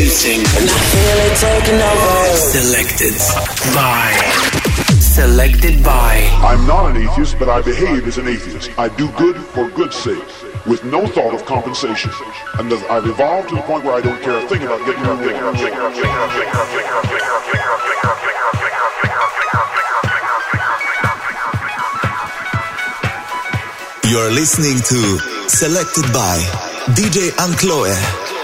Introducing. And I feel it taking over. Selected by. Selected by. I'm not an atheist, but I behave as an atheist. I do good for good's sake, with no thought of compensation. And I've evolved to the point where I don't care a thing about getting You're listening to Selected by DJ Ankloe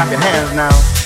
Clap your hands now.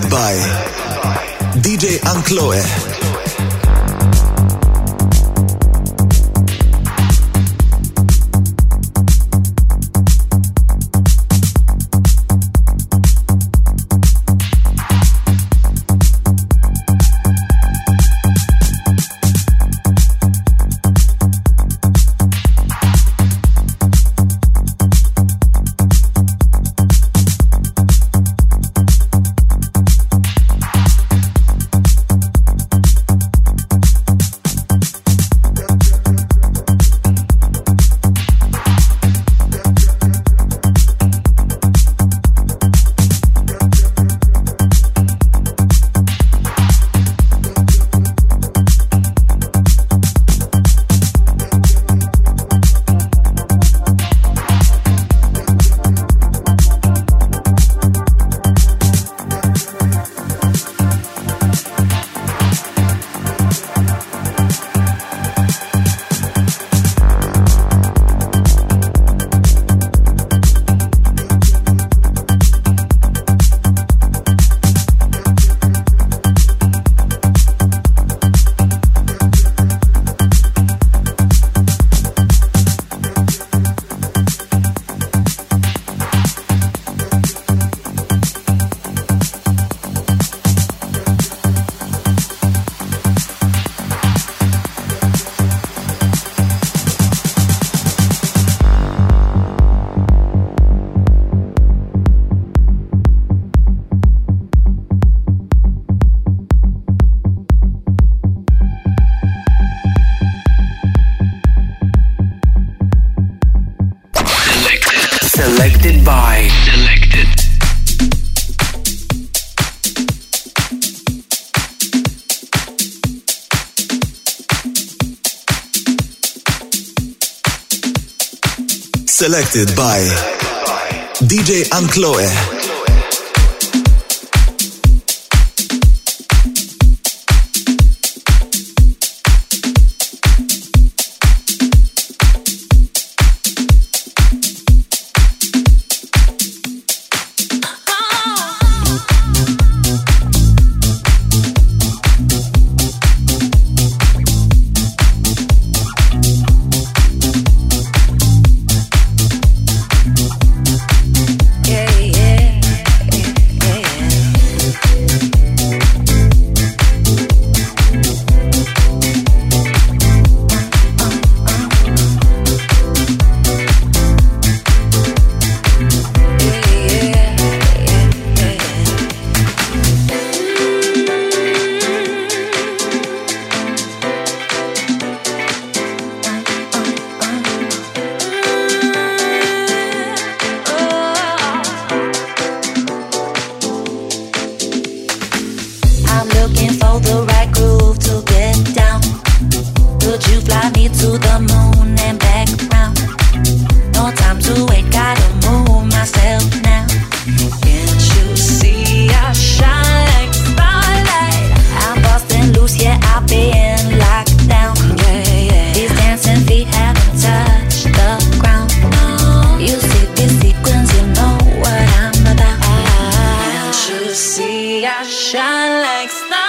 By Selected by DJ Ankloe. I shine like stars.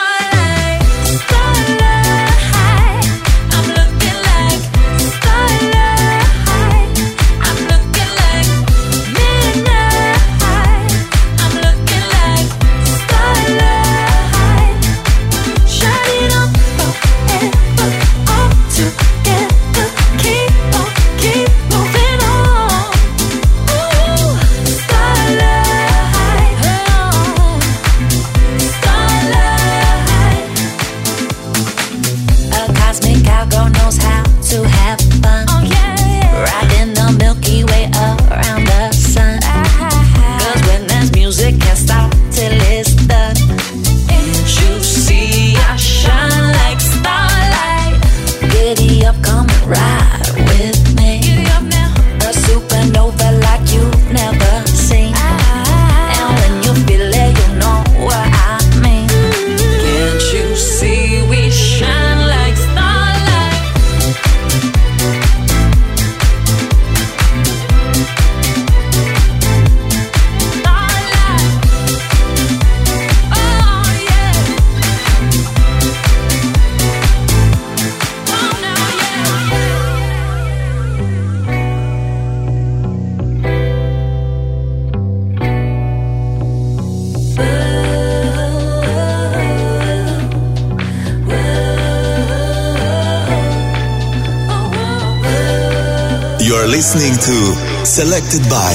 Listening to Selected by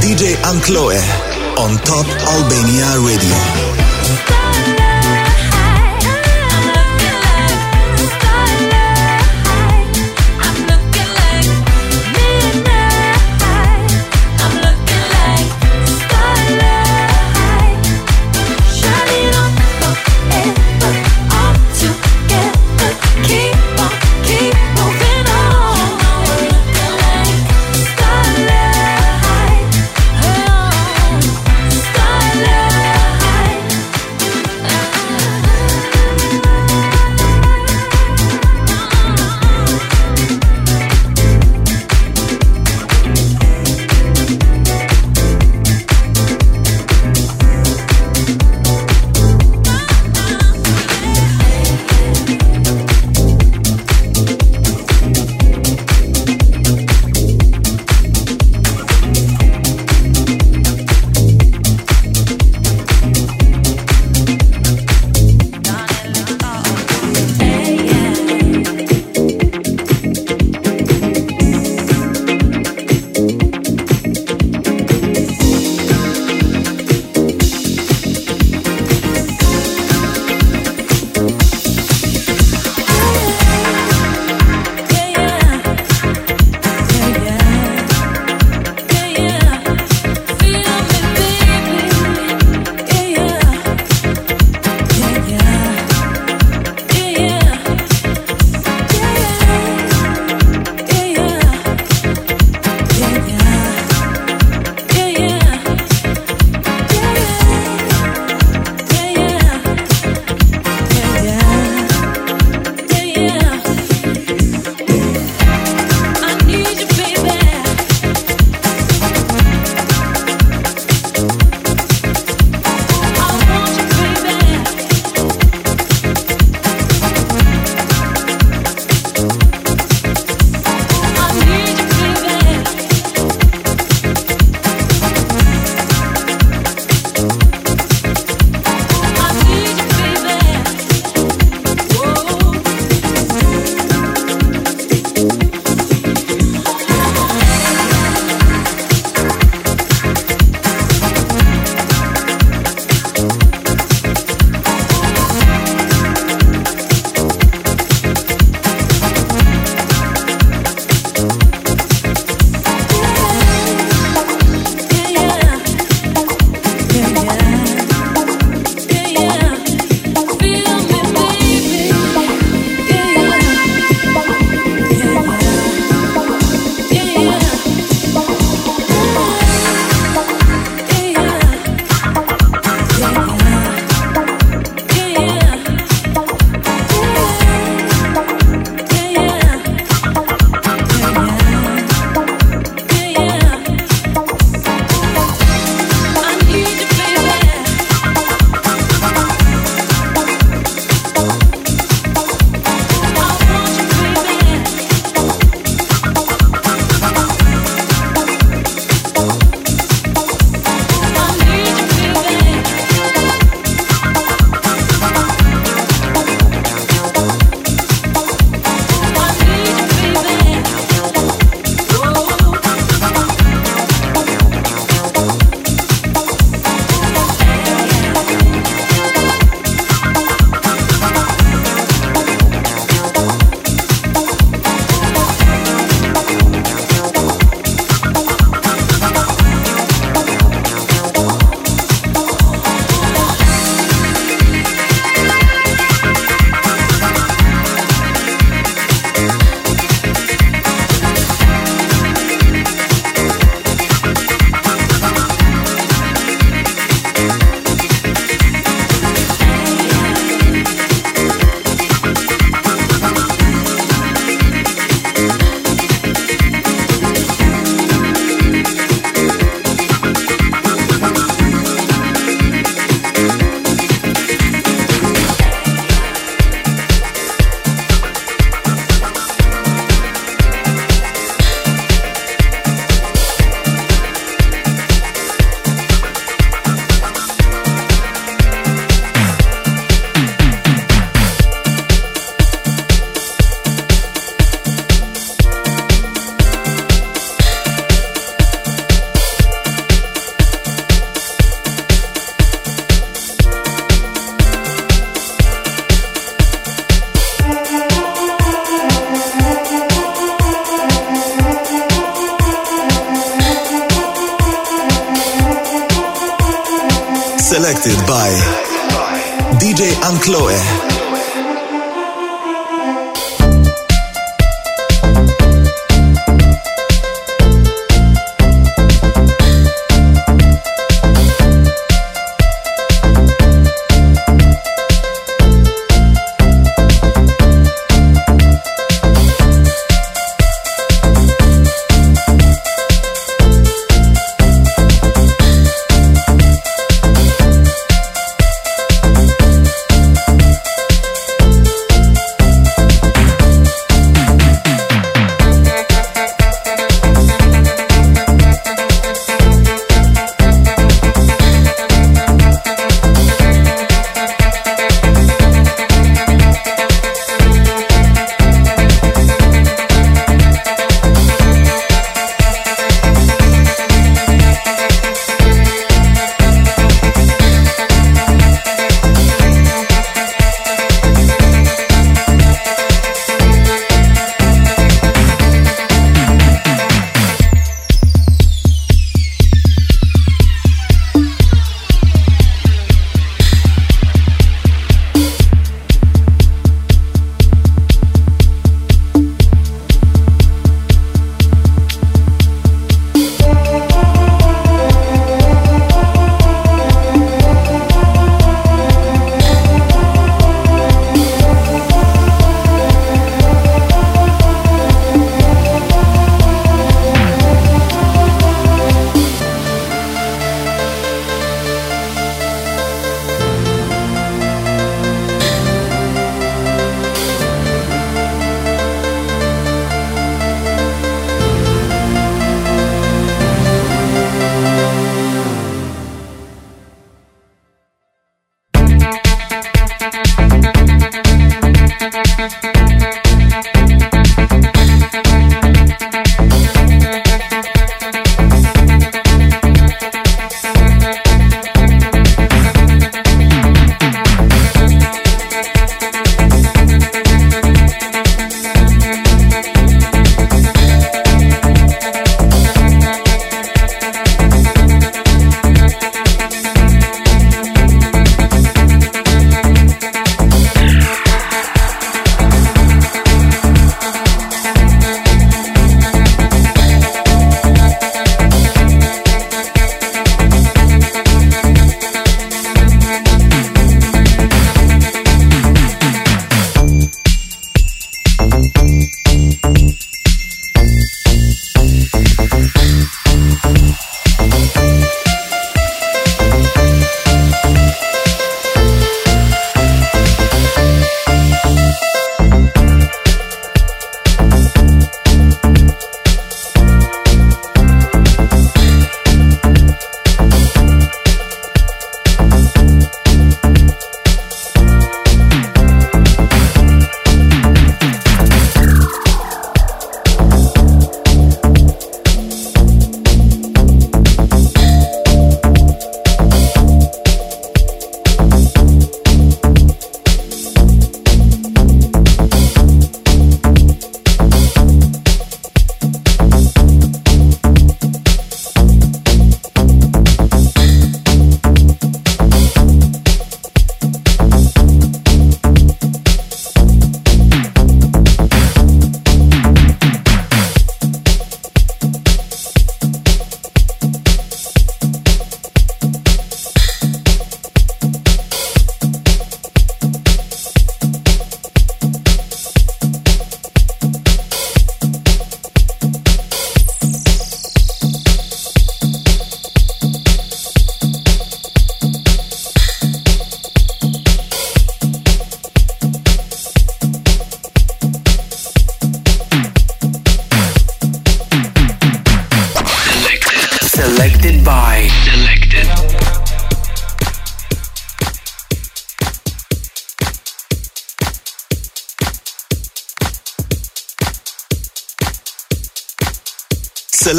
DJ Ankloe on Top Albania Radio.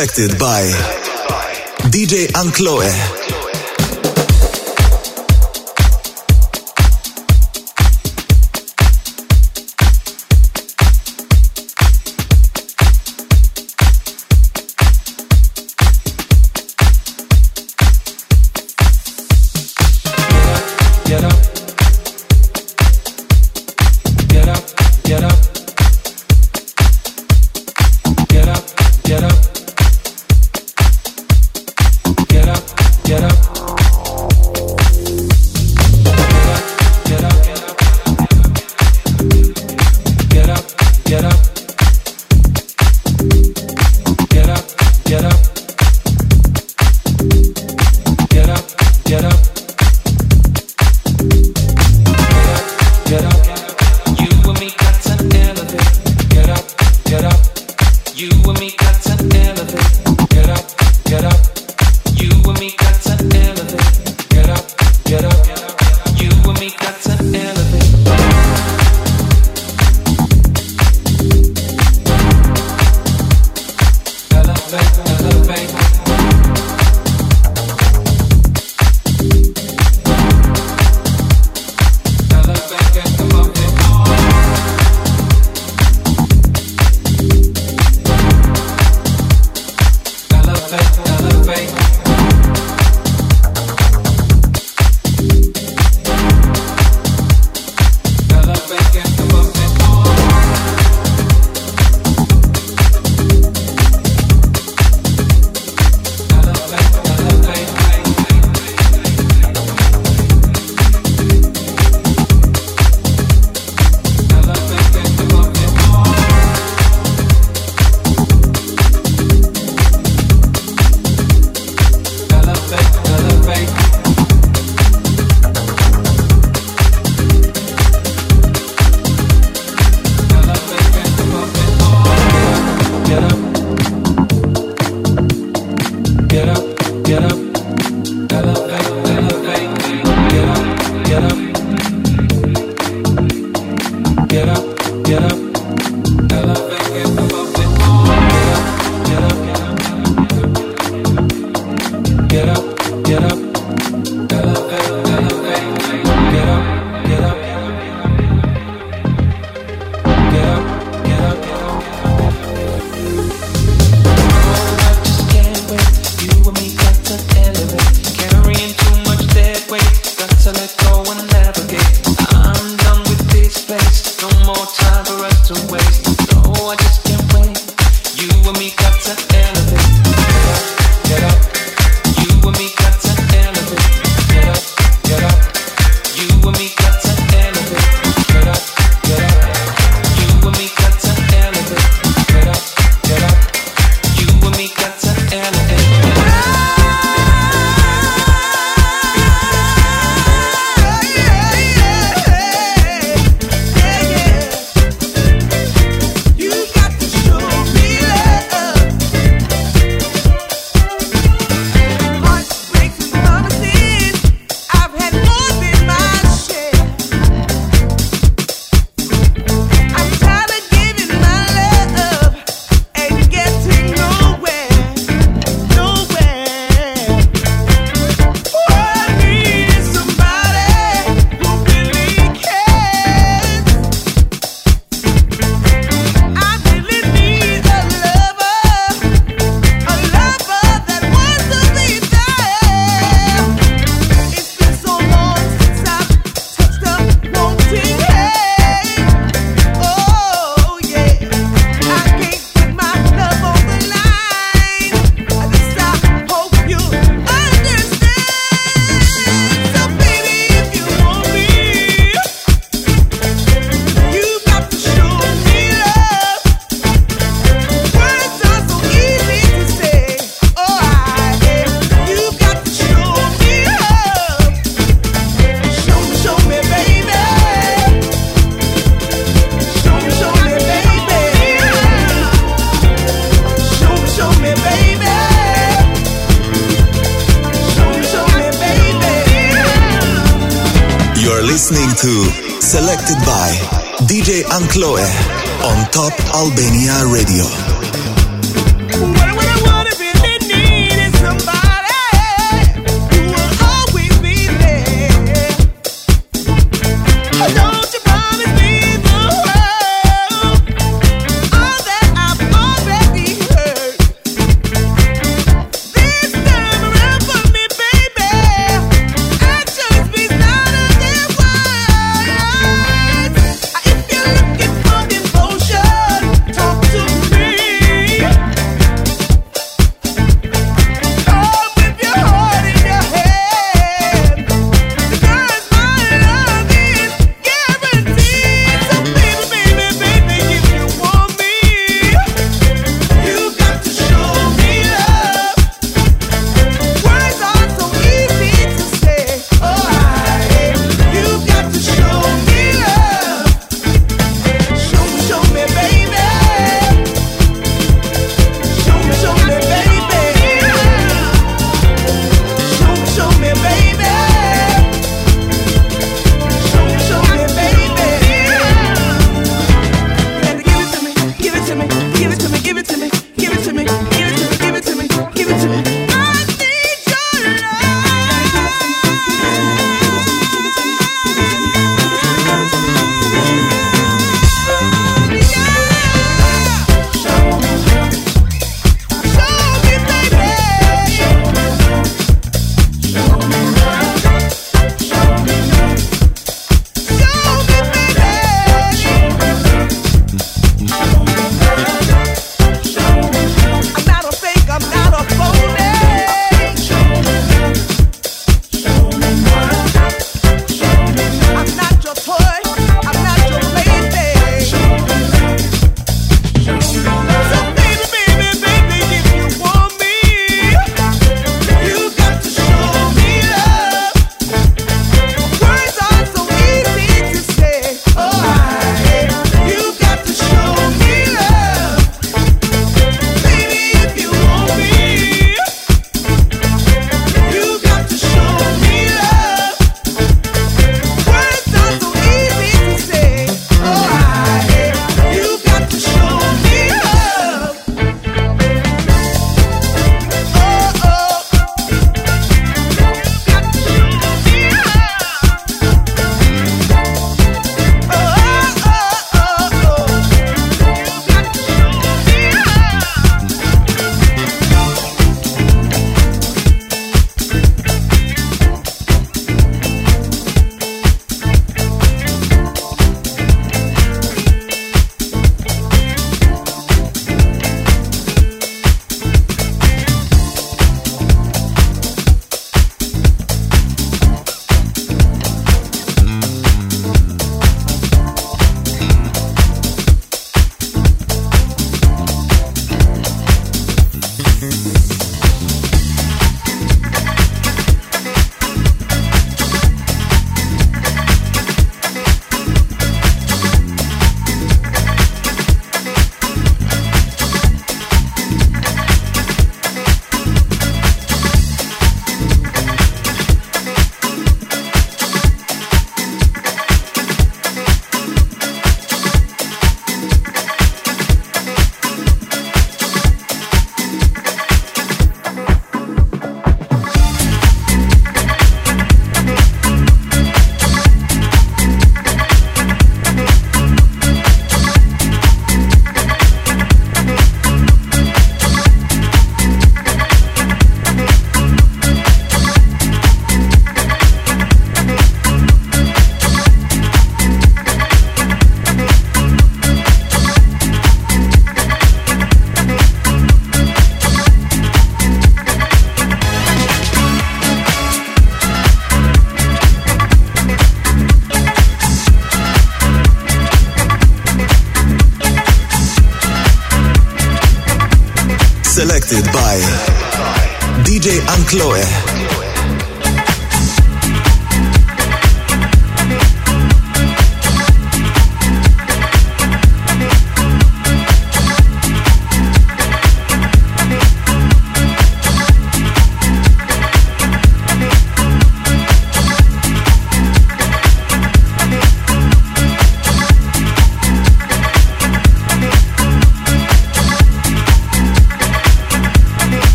Selected by DJ Ankloe.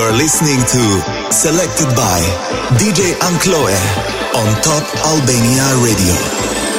You are listening to Selected by DJ Ankloe on Top Albania Radio.